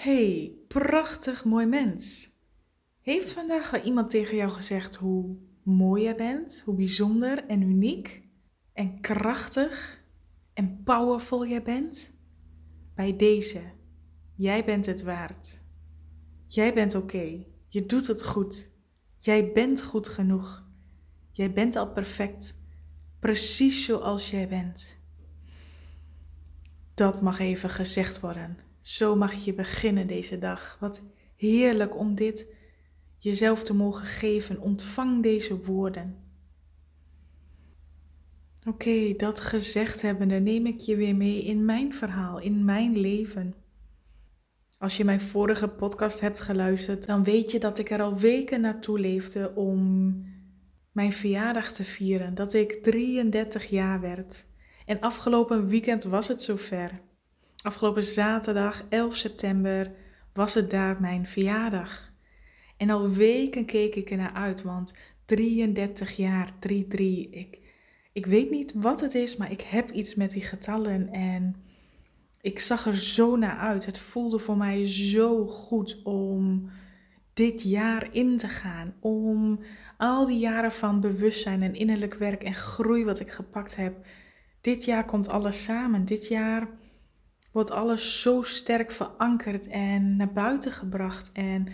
Hey, prachtig mooi mens. Heeft vandaag al iemand tegen jou gezegd hoe mooi jij bent, hoe bijzonder en uniek en krachtig en powerful jij bent? Bij deze, jij bent het waard. Jij bent oké, je doet het goed. Jij bent goed genoeg. Jij bent al perfect, precies zoals jij bent. Dat mag even gezegd worden. Zo mag je beginnen deze dag. Wat heerlijk om dit jezelf te mogen geven. Ontvang deze woorden. Oké, dat gezegd hebbende neem ik je weer mee in mijn verhaal, in mijn leven. Als je mijn vorige podcast hebt geluisterd, dan weet je dat ik er al weken naartoe leefde om mijn verjaardag te vieren. Dat ik 33 jaar werd. En afgelopen weekend was het zover. Afgelopen zaterdag 11 september was het daar mijn verjaardag. En al weken keek ik er naar uit, want 33 jaar, 3-3. Ik, ik weet niet wat het is, maar ik heb iets met die getallen en ik zag er zo naar uit. Het voelde voor mij zo goed om dit jaar in te gaan. Om al die jaren van bewustzijn en innerlijk werk en groei wat ik gepakt heb. Dit jaar komt alles samen. Dit jaar wordt alles zo sterk verankerd en naar buiten gebracht. En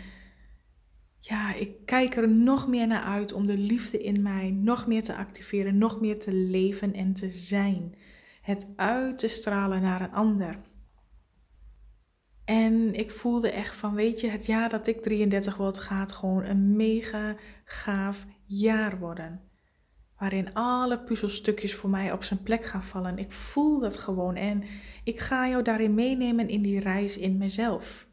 ja, ik kijk er nog meer naar uit om de liefde in mij nog meer te activeren, nog meer te leven en te zijn. Het uit te stralen naar een ander. En ik voelde echt van, weet je, het jaar dat ik 33 word gaat gewoon een mega gaaf jaar worden waarin alle puzzelstukjes voor mij op zijn plek gaan vallen. Ik voel dat gewoon en ik ga jou daarin meenemen in die reis in mezelf.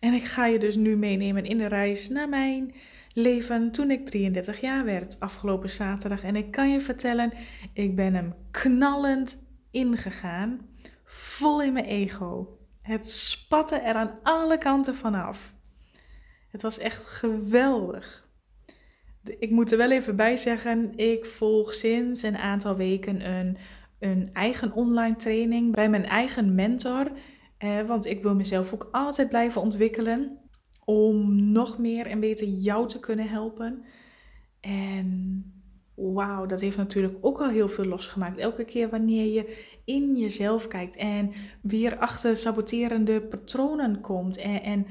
En ik ga je dus nu meenemen in de reis naar mijn leven toen ik 33 jaar werd, afgelopen zaterdag. En ik kan je vertellen, ik ben hem knallend ingegaan, vol in mijn ego. Het spatte er aan alle kanten vanaf. Het was echt geweldig ik moet er wel even bij zeggen, ik volg sinds een aantal weken een, een eigen online training bij mijn eigen mentor. Eh, want ik wil mezelf ook altijd blijven ontwikkelen om nog meer en beter jou te kunnen helpen. En wauw, dat heeft natuurlijk ook al heel veel losgemaakt. Elke keer wanneer je in jezelf kijkt en weer achter saboterende patronen komt en, en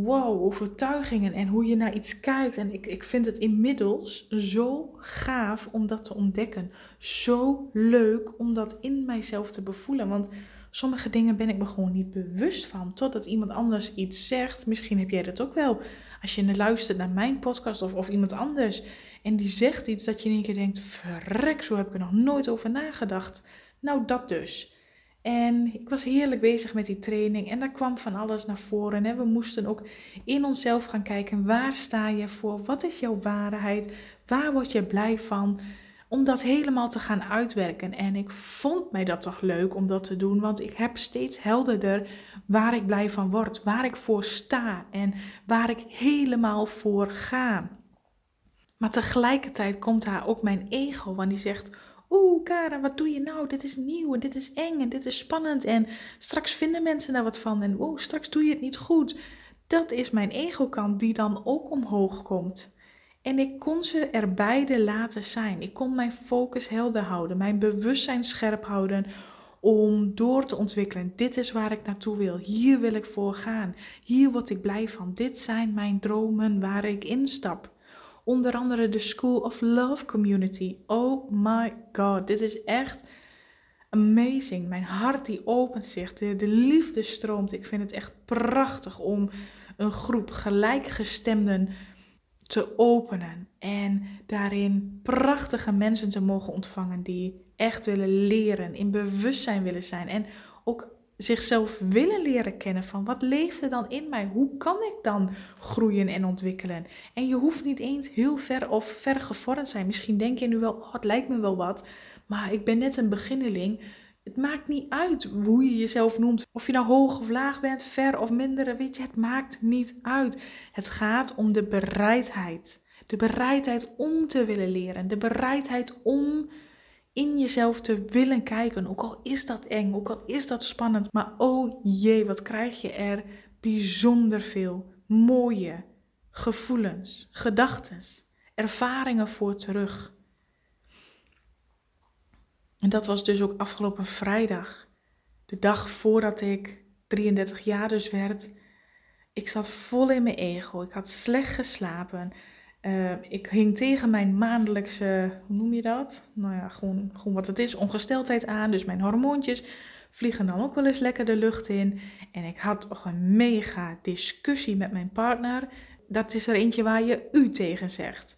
wow, overtuigingen en hoe je naar iets kijkt. En ik, ik vind het inmiddels zo gaaf om dat te ontdekken. Zo leuk om dat in mijzelf te bevoelen. Want sommige dingen ben ik me gewoon niet bewust van. Totdat iemand anders iets zegt. Misschien heb jij dat ook wel. Als je luistert naar mijn podcast of, of iemand anders. En die zegt iets dat je in één keer denkt: verrek, zo heb ik er nog nooit over nagedacht. Nou, dat dus. En ik was heerlijk bezig met die training en daar kwam van alles naar voren. En we moesten ook in onszelf gaan kijken, waar sta je voor? Wat is jouw waarheid? Waar word je blij van? Om dat helemaal te gaan uitwerken. En ik vond mij dat toch leuk om dat te doen, want ik heb steeds helderder waar ik blij van word, waar ik voor sta en waar ik helemaal voor ga. Maar tegelijkertijd komt daar ook mijn ego, want die zegt Oeh, Kara, wat doe je nou? Dit is nieuw en dit is eng en dit is spannend. En straks vinden mensen daar wat van. En oeh, straks doe je het niet goed. Dat is mijn ego-kant die dan ook omhoog komt. En ik kon ze er beide laten zijn. Ik kon mijn focus helder houden, mijn bewustzijn scherp houden om door te ontwikkelen. Dit is waar ik naartoe wil. Hier wil ik voor gaan. Hier word ik blij van. Dit zijn mijn dromen waar ik instap. Onder andere de School of Love Community. Oh my god, dit is echt amazing. Mijn hart die opent zich, de, de liefde stroomt. Ik vind het echt prachtig om een groep gelijkgestemden te openen. En daarin prachtige mensen te mogen ontvangen die echt willen leren, in bewustzijn willen zijn. En ook zichzelf willen leren kennen van wat leeft er dan in mij? Hoe kan ik dan groeien en ontwikkelen? En je hoeft niet eens heel ver of ver gevormd zijn. Misschien denk je nu wel, oh, het lijkt me wel wat, maar ik ben net een beginneling. Het maakt niet uit hoe je jezelf noemt. Of je nou hoog of laag bent, ver of minder, weet je, het maakt niet uit. Het gaat om de bereidheid. De bereidheid om te willen leren. De bereidheid om in jezelf te willen kijken. Ook al is dat eng, ook al is dat spannend. Maar oh jee, wat krijg je er bijzonder veel mooie gevoelens, gedachten, ervaringen voor terug. En dat was dus ook afgelopen vrijdag. De dag voordat ik 33 jaar dus werd. Ik zat vol in mijn ego. Ik had slecht geslapen. Uh, ik hing tegen mijn maandelijkse, hoe noem je dat? Nou ja, gewoon, gewoon wat het is, ongesteldheid aan. Dus mijn hormoontjes vliegen dan ook wel eens lekker de lucht in. En ik had toch een mega discussie met mijn partner. Dat is er eentje waar je u tegen zegt.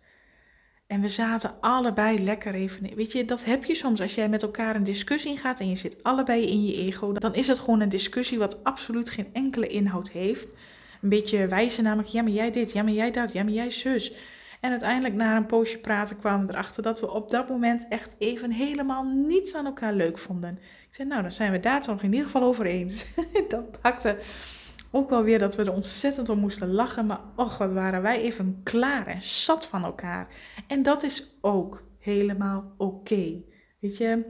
En we zaten allebei lekker even. Weet je, dat heb je soms als jij met elkaar een discussie gaat en je zit allebei in je ego. Dan is het gewoon een discussie wat absoluut geen enkele inhoud heeft. Een beetje wijzen namelijk, ja maar jij dit, ja maar jij dat, ja maar jij zus. En uiteindelijk na een poosje praten kwamen we erachter dat we op dat moment echt even helemaal niets aan elkaar leuk vonden. Ik zei, nou dan zijn we daar toch in ieder geval over eens. dat pakte ook wel weer dat we er ontzettend om moesten lachen. Maar och, wat waren wij even klaar en zat van elkaar. En dat is ook helemaal oké. Weet je,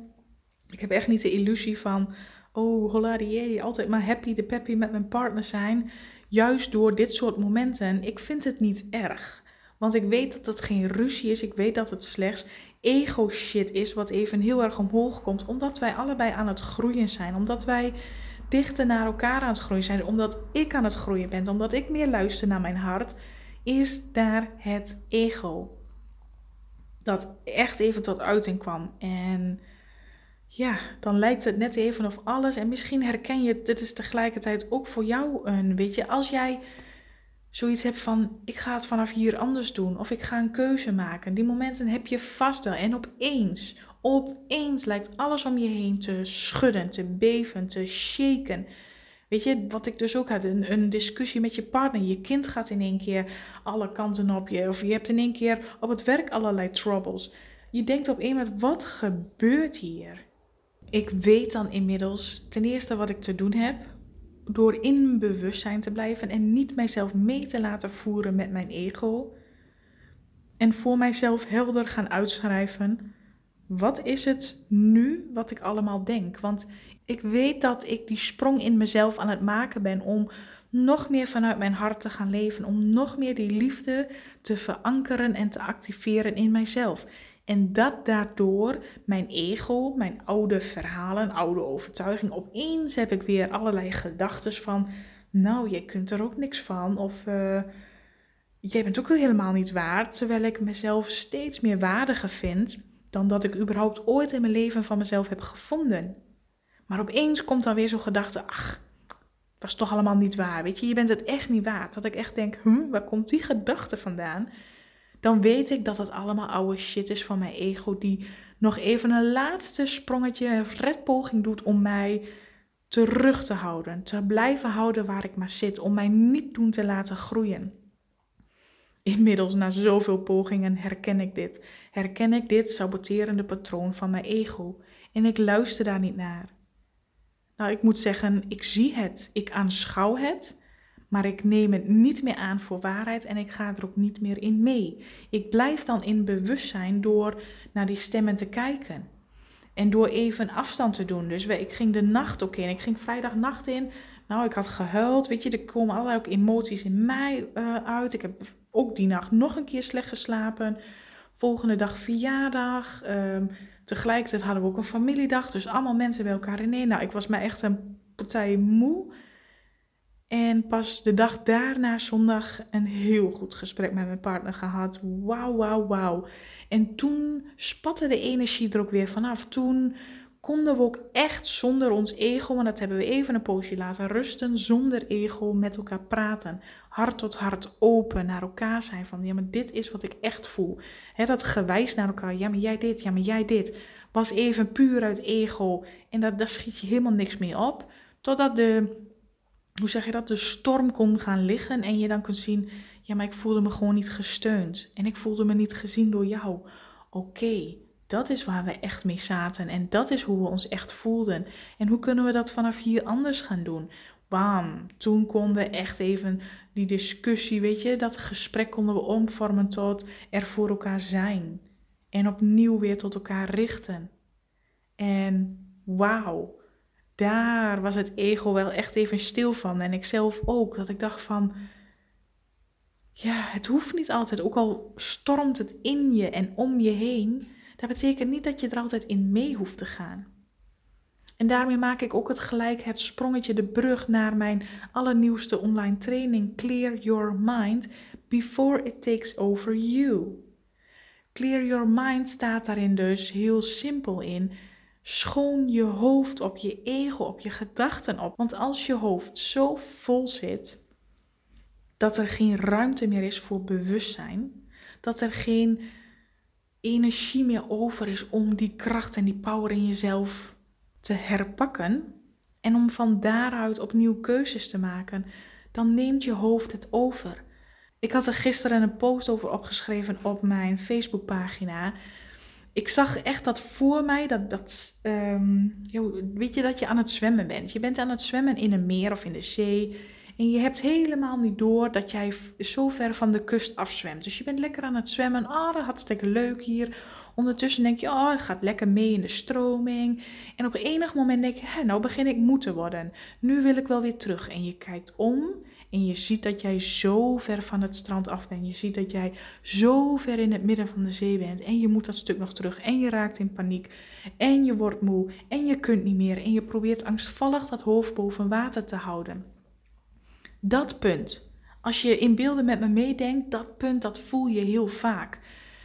ik heb echt niet de illusie van, oh holla die altijd maar happy de peppy met mijn partner zijn. Juist door dit soort momenten. Ik vind het niet erg. Want ik weet dat het geen ruzie is. Ik weet dat het slechts ego shit is. Wat even heel erg omhoog komt. Omdat wij allebei aan het groeien zijn. Omdat wij dichter naar elkaar aan het groeien zijn. Omdat ik aan het groeien ben. Omdat ik meer luister naar mijn hart. Is daar het ego. Dat echt even tot uiting kwam. En ja, dan lijkt het net even of alles. En misschien herken je het. Dit is tegelijkertijd ook voor jou een. Weet je, als jij zoiets hebt van: ik ga het vanaf hier anders doen. Of ik ga een keuze maken. Die momenten heb je vast wel. En opeens, opeens lijkt alles om je heen te schudden, te beven, te shaken. Weet je, wat ik dus ook had, een, een, discussie met je partner. Je kind gaat in één keer alle kanten op je. Of je hebt in één keer op het werk allerlei troubles. Je denkt op een wat gebeurt hier? Ik weet dan inmiddels ten eerste wat ik te doen heb. Door in bewustzijn te blijven en niet mijzelf mee te laten voeren met mijn ego. En voor mijzelf helder gaan uitschrijven wat is het nu wat ik allemaal denk? Want ik weet dat ik die sprong in mezelf aan het maken ben om nog meer vanuit mijn hart te gaan leven, om nog meer die liefde te verankeren en te activeren in mijzelf. En dat daardoor mijn ego, mijn oude verhalen, oude overtuiging, opeens heb ik weer allerlei gedachten van, nou, jij kunt er ook niks van, of uh, jij bent ook helemaal niet waard, terwijl ik mezelf steeds meer waardiger vind dan dat ik überhaupt ooit in mijn leven van mezelf heb gevonden. Maar opeens komt dan weer zo'n gedachte, ach, was toch allemaal niet waar. Weet je, je bent het echt niet waard. Dat ik echt denk, hm, waar komt die gedachte vandaan? Dan weet ik dat het allemaal oude shit is van mijn ego, die nog even een laatste sprongetje, een redpoging doet om mij terug te houden. Te blijven houden waar ik maar zit, om mij niet doen te laten groeien. Inmiddels, na zoveel pogingen, herken ik dit. Herken ik dit saboterende patroon van mijn ego. En ik luister daar niet naar. Nou, ik moet zeggen, ik zie het, ik aanschouw het, maar ik neem het niet meer aan voor waarheid en ik ga er ook niet meer in mee. Ik blijf dan in bewustzijn door naar die stemmen te kijken. En door even afstand te doen. Dus ik ging de nacht ook in. Ik ging vrijdagnacht in. Nou, ik had gehuild. Weet je, er komen allerlei ook emoties in mij uh, uit. Ik heb ook die nacht nog een keer slecht geslapen. Volgende dag verjaardag. Um, tegelijkertijd hadden we ook een familiedag. Dus allemaal mensen bij elkaar in één. Nou, ik was mij echt een partij moe. En pas de dag daarna, zondag, een heel goed gesprek met mijn partner gehad. Wauw, wauw, wauw. En toen spatte de energie er ook weer vanaf. Toen konden we ook echt zonder ons ego, want dat hebben we even een poosje laten rusten, zonder ego met elkaar praten. Hart tot hart open naar elkaar zijn van, ja maar dit is wat ik echt voel. dat gewijs naar elkaar, ja maar jij dit, ja maar jij dit, was even puur uit ego. En dat, daar schiet je helemaal niks meer op. Totdat de, hoe zeg je dat, de storm kon gaan liggen en je dan kunt zien, ja maar ik voelde me gewoon niet gesteund. En ik voelde me niet gezien door jou. Oké, dat is waar we echt mee zaten en dat is hoe we ons echt voelden. En hoe kunnen we dat vanaf hier anders gaan doen? Bam, toen konden we echt even die discussie, weet je, dat gesprek konden we omvormen tot er voor elkaar zijn. En opnieuw weer tot elkaar richten. En wauw, daar was het ego wel echt even stil van. En ik zelf ook, dat ik dacht van, ja, het hoeft niet altijd, ook al stormt het in je en om je heen, dat betekent niet dat je er altijd in mee hoeft te gaan. En daarmee maak ik ook het gelijk het sprongetje, de brug naar mijn allernieuwste online training Clear Your Mind Before It Takes Over You. Clear Your Mind staat daarin dus heel simpel in. Schoon je hoofd op, je ego op, je gedachten op. Want als je hoofd zo vol zit dat er geen ruimte meer is voor bewustzijn, dat er geen energie meer over is om die kracht en die power in jezelf te herpakken en om van daaruit opnieuw keuzes te maken, dan neemt je hoofd het over. Ik had er gisteren een post over opgeschreven op mijn Facebookpagina. Ik zag echt dat voor mij, dat, dat um, weet je dat je aan het zwemmen bent. Je bent aan het zwemmen in een meer of in de zee. En je hebt helemaal niet door dat jij zo ver van de kust afzwemt. Dus je bent lekker aan het zwemmen. Ah, oh, hartstikke leuk hier. Ondertussen denk je, oh, het gaat lekker mee in de stroming. En op enig moment denk je, nou begin ik moe te worden. Nu wil ik wel weer terug. En je kijkt om en je ziet dat jij zo ver van het strand af bent. Je ziet dat jij zo ver in het midden van de zee bent. En je moet dat stuk nog terug. En je raakt in paniek. En je wordt moe. En je kunt niet meer. En je probeert angstvallig dat hoofd boven water te houden. Dat punt. Als je in beelden met me meedenkt, dat punt, dat voel je heel vaak.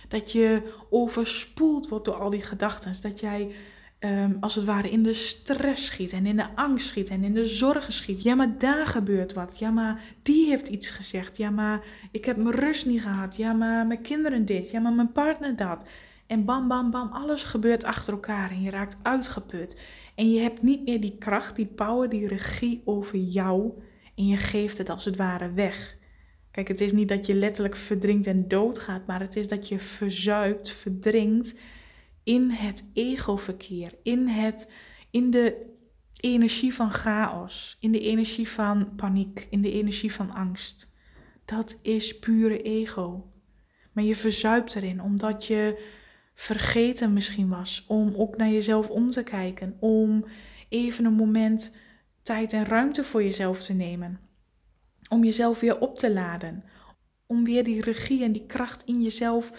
Dat je overspoeld wordt door al die gedachten. Dat jij um, als het ware in de stress schiet en in de angst schiet en in de zorgen schiet. Ja, maar daar gebeurt wat. Ja, maar die heeft iets gezegd. Ja, maar ik heb mijn rust niet gehad. Ja, maar mijn kinderen dit. Ja, maar mijn partner dat. En bam, bam, bam, alles gebeurt achter elkaar en je raakt uitgeput. En je hebt niet meer die kracht, die power, die regie over jou. En je geeft het als het ware weg. Kijk, het is niet dat je letterlijk verdrinkt en doodgaat, maar het is dat je verzuipt, verdrinkt in het egoverkeer, in, het, in de energie van chaos, in de energie van paniek, in de energie van angst. Dat is pure ego. Maar je verzuipt erin omdat je vergeten misschien was om ook naar jezelf om te kijken, om even een moment tijd en ruimte voor jezelf te nemen, om jezelf weer op te laden, om weer die regie en die kracht in jezelf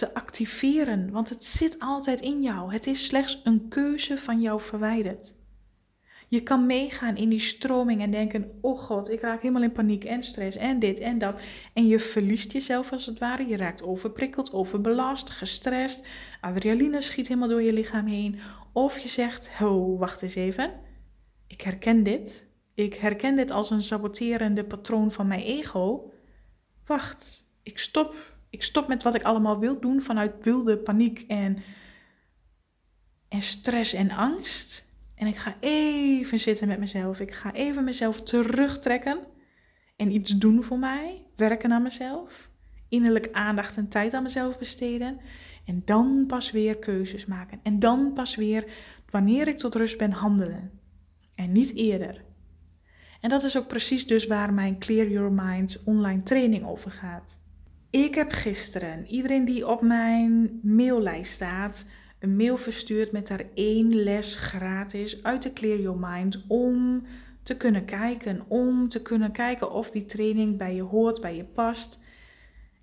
te activeren, want het zit altijd in jou. Het is slechts een keuze van jou verwijderd. Je kan meegaan in die stroming en denken: Oh god, ik raak helemaal in paniek en stress en dit en dat. En je verliest jezelf als het ware. Je raakt overprikkeld, overbelast, gestrest. Adrenaline schiet helemaal door je lichaam heen. Of je zegt: Oh, wacht eens even. Ik herken dit. Ik herken dit als een saboterende patroon van mijn ego. Wacht, ik stop ik stop met wat ik allemaal wil doen vanuit wilde paniek en, en stress en angst. En ik ga even zitten met mezelf. Ik ga even mezelf terugtrekken en iets doen voor mij. Werken aan mezelf. Innerlijk aandacht en tijd aan mezelf besteden. En dan pas weer keuzes maken. En dan pas weer, wanneer ik tot rust ben, handelen. En niet eerder. En dat is ook precies dus waar mijn Clear Your Mind online training over gaat. Ik heb gisteren iedereen die op mijn maillijst staat een mail verstuurd met daar één les gratis uit de Clear Your Mind om te kunnen kijken, om te kunnen kijken of die training bij je hoort, bij je past.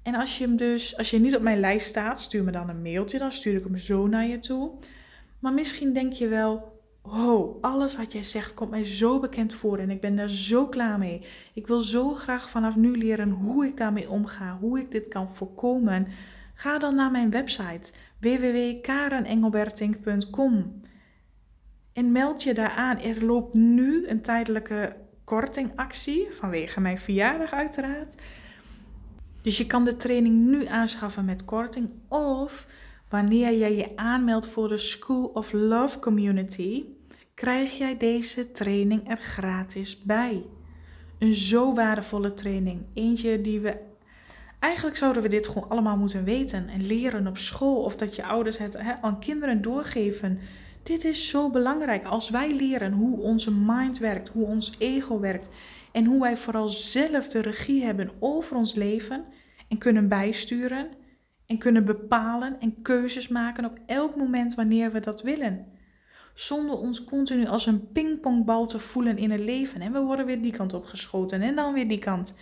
En als je hem dus, als je niet op mijn lijst staat, stuur me dan een mailtje, dan stuur ik hem zo naar je toe. Maar misschien denk je wel, oh, alles wat jij zegt komt mij zo bekend voor en ik ben daar zo klaar mee. Ik wil zo graag vanaf nu leren hoe ik daarmee omga, hoe ik dit kan voorkomen. Ga dan naar mijn website www.karenengelbertink.com en meld je daar aan. Er loopt nu een tijdelijke kortingactie vanwege mijn verjaardag uiteraard. Dus je kan de training nu aanschaffen met korting of wanneer jij je aanmeldt voor de School of Love Community, krijg jij deze training er gratis bij. Een zo waardevolle training. Eentje die we. Eigenlijk zouden we dit gewoon allemaal moeten weten en leren op school. Of dat je ouders het aan kinderen doorgeven. Dit is zo belangrijk. Als wij leren hoe onze mind werkt, hoe ons ego werkt. En hoe wij vooral zelf de regie hebben over ons leven en kunnen bijsturen, En kunnen bepalen en keuzes maken op elk moment wanneer we dat willen. Zonder ons continu als een pingpongbal te voelen in het leven. En we worden weer die kant op geschoten en dan weer die kant.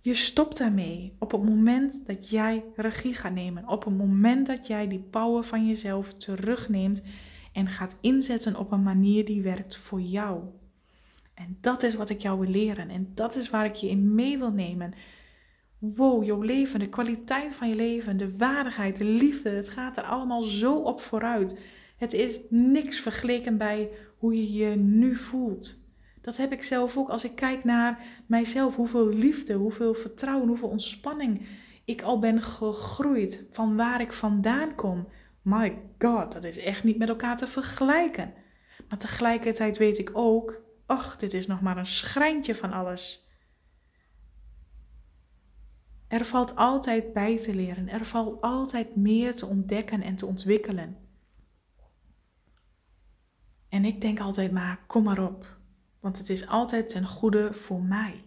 Je stopt daarmee op het moment dat jij regie gaat nemen. Op het moment dat jij die power van jezelf terugneemt en gaat inzetten op een manier die werkt voor jou. En dat is wat ik jou wil leren en dat is waar ik je in mee wil nemen. Wow, jouw leven, de kwaliteit van je leven, de waardigheid, de liefde, het gaat er allemaal zo op vooruit. Het is niks vergeleken bij hoe je je nu voelt. Dat heb ik zelf ook als ik kijk naar mijzelf. Hoeveel liefde, hoeveel vertrouwen, hoeveel ontspanning ik al ben gegroeid van waar ik vandaan kom. My god, dat is echt niet met elkaar te vergelijken. Maar tegelijkertijd weet ik ook, ach, dit is nog maar een schrijntje van alles. Er valt altijd bij te leren. Er valt altijd meer te ontdekken en te ontwikkelen. En ik denk altijd maar, kom maar op. Want het is altijd ten goede voor mij.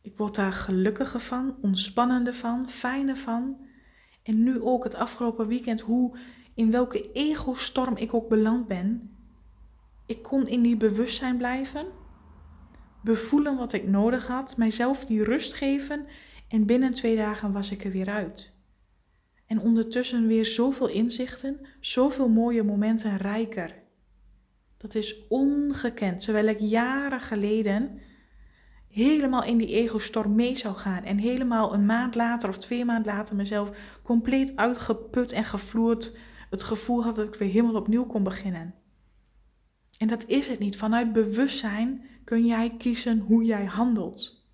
Ik word daar gelukkiger van, ontspannender van, fijner van. En nu ook het afgelopen weekend, hoe in welke ego-storm ik ook beland ben. Ik kon in die bewustzijn blijven, bevoelen wat ik nodig had, mijzelf die rust geven en binnen twee dagen was ik er weer uit. En ondertussen weer zoveel inzichten, zoveel mooie momenten rijker. Dat is ongekend. Terwijl ik jaren geleden helemaal in die ego-storm mee zou gaan. En helemaal een maand later of twee maanden later mezelf compleet uitgeput en gevloerd het gevoel had dat ik weer helemaal opnieuw kon beginnen. En dat is het niet. Vanuit bewustzijn kun jij kiezen hoe jij handelt.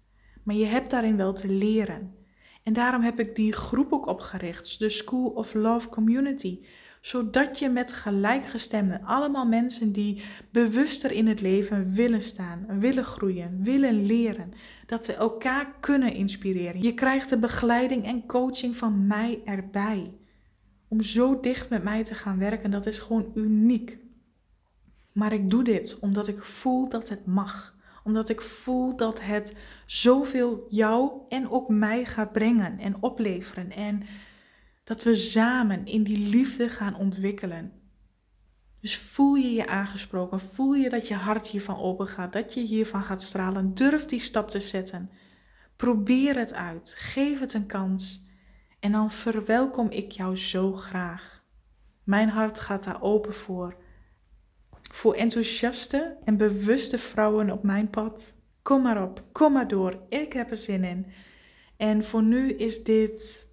Maar je hebt daarin wel te leren. En daarom heb ik die groep ook opgericht, de School of Love Community. Zodat je met gelijkgestemden, allemaal mensen die bewuster in het leven willen staan, willen groeien, willen leren, dat we elkaar kunnen inspireren. Je krijgt de begeleiding en coaching van mij erbij. Om zo dicht met mij te gaan werken, dat is gewoon uniek. Maar ik doe dit omdat ik voel dat het mag omdat ik voel dat het zoveel jou en ook mij gaat brengen en opleveren. En dat we samen in die liefde gaan ontwikkelen. Dus voel je je aangesproken, voel je dat je hart hiervan open gaat, dat je hiervan gaat stralen. Durf die stap te zetten. Probeer het uit, geef het een kans. En dan verwelkom ik jou zo graag. Mijn hart gaat daar open voor. Voor enthousiaste en bewuste vrouwen op mijn pad. Kom maar op, kom maar door. Ik heb er zin in. En voor nu is dit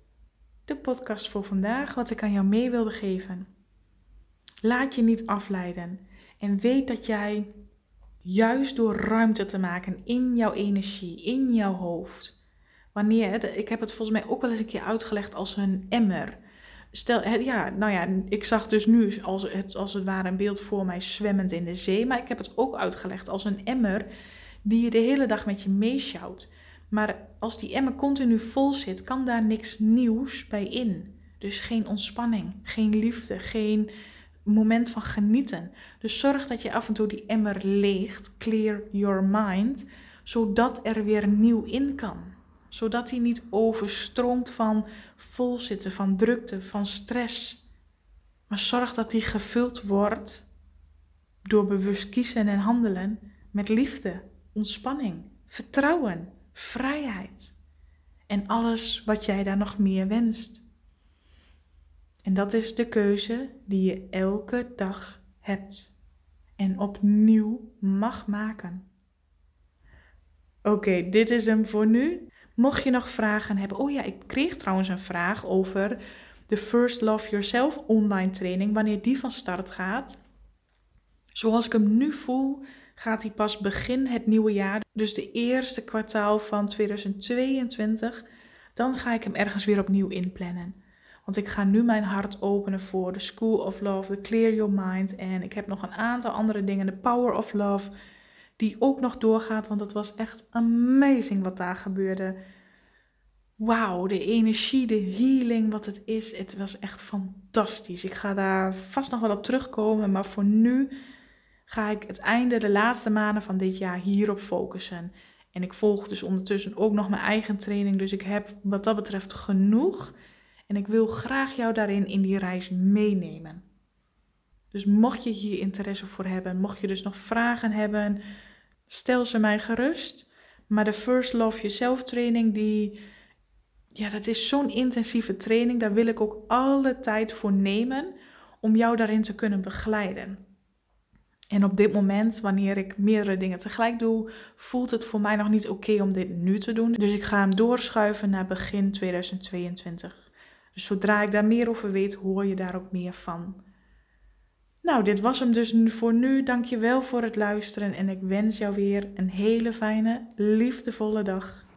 de podcast voor vandaag, wat ik aan jou mee wilde geven. Laat je niet afleiden. En weet dat jij juist door ruimte te maken in jouw energie, in jouw hoofd. Wanneer, ik heb het volgens mij ook wel eens een keer uitgelegd als een emmer. Stel, ja, nou ja, ik zag dus nu als het, als het ware een beeld voor mij zwemmend in de zee. Maar ik heb het ook uitgelegd als een emmer die je de hele dag met je meeschouwt. Maar als die emmer continu vol zit, kan daar niks nieuws bij in. Dus geen ontspanning, geen liefde, geen moment van genieten. Dus zorg dat je af en toe die emmer leegt, clear your mind, zodat er weer nieuw in kan zodat hij niet overstroomt van volzitten, van drukte, van stress. Maar zorg dat hij gevuld wordt door bewust kiezen en handelen met liefde, ontspanning, vertrouwen, vrijheid en alles wat jij daar nog meer wenst. En dat is de keuze die je elke dag hebt en opnieuw mag maken. Oké, dit is hem voor nu. Mocht je nog vragen hebben. Oh ja, ik kreeg trouwens een vraag over de First Love Yourself online training. Wanneer die van start gaat. Zoals ik hem nu voel, gaat hij pas begin het nieuwe jaar. Dus de eerste kwartaal van 2022. Dan ga ik hem ergens weer opnieuw inplannen. Want ik ga nu mijn hart openen voor de School of Love, de Clear Your Mind. En ik heb nog een aantal andere dingen. De Power of Love die ook nog doorgaat, want het was echt amazing wat daar gebeurde. Wauw, de energie, de healing, wat het is, het was echt fantastisch. Ik ga daar vast nog wel op terugkomen, maar voor nu ga ik het einde, de laatste maanden van dit jaar hierop focussen. En ik volg dus ondertussen ook nog mijn eigen training. Dus ik heb wat dat betreft genoeg. En ik wil graag jou daarin in die reis meenemen. Dus mocht je hier interesse voor hebben, mocht je dus nog vragen hebben, stel ze mij gerust. Maar de First Love Yourself training, die, ja, dat is zo'n intensieve training. Daar wil ik ook alle tijd voor nemen om jou daarin te kunnen begeleiden. En op dit moment, wanneer ik meerdere dingen tegelijk doe, voelt het voor mij nog niet oké om dit nu te doen. Dus ik ga hem doorschuiven naar begin 2022. Dus zodra ik daar meer over weet, hoor je daar ook meer van. Nou, dit was hem dus voor nu. Dankjewel voor het luisteren en ik wens jou weer een hele fijne, liefdevolle dag.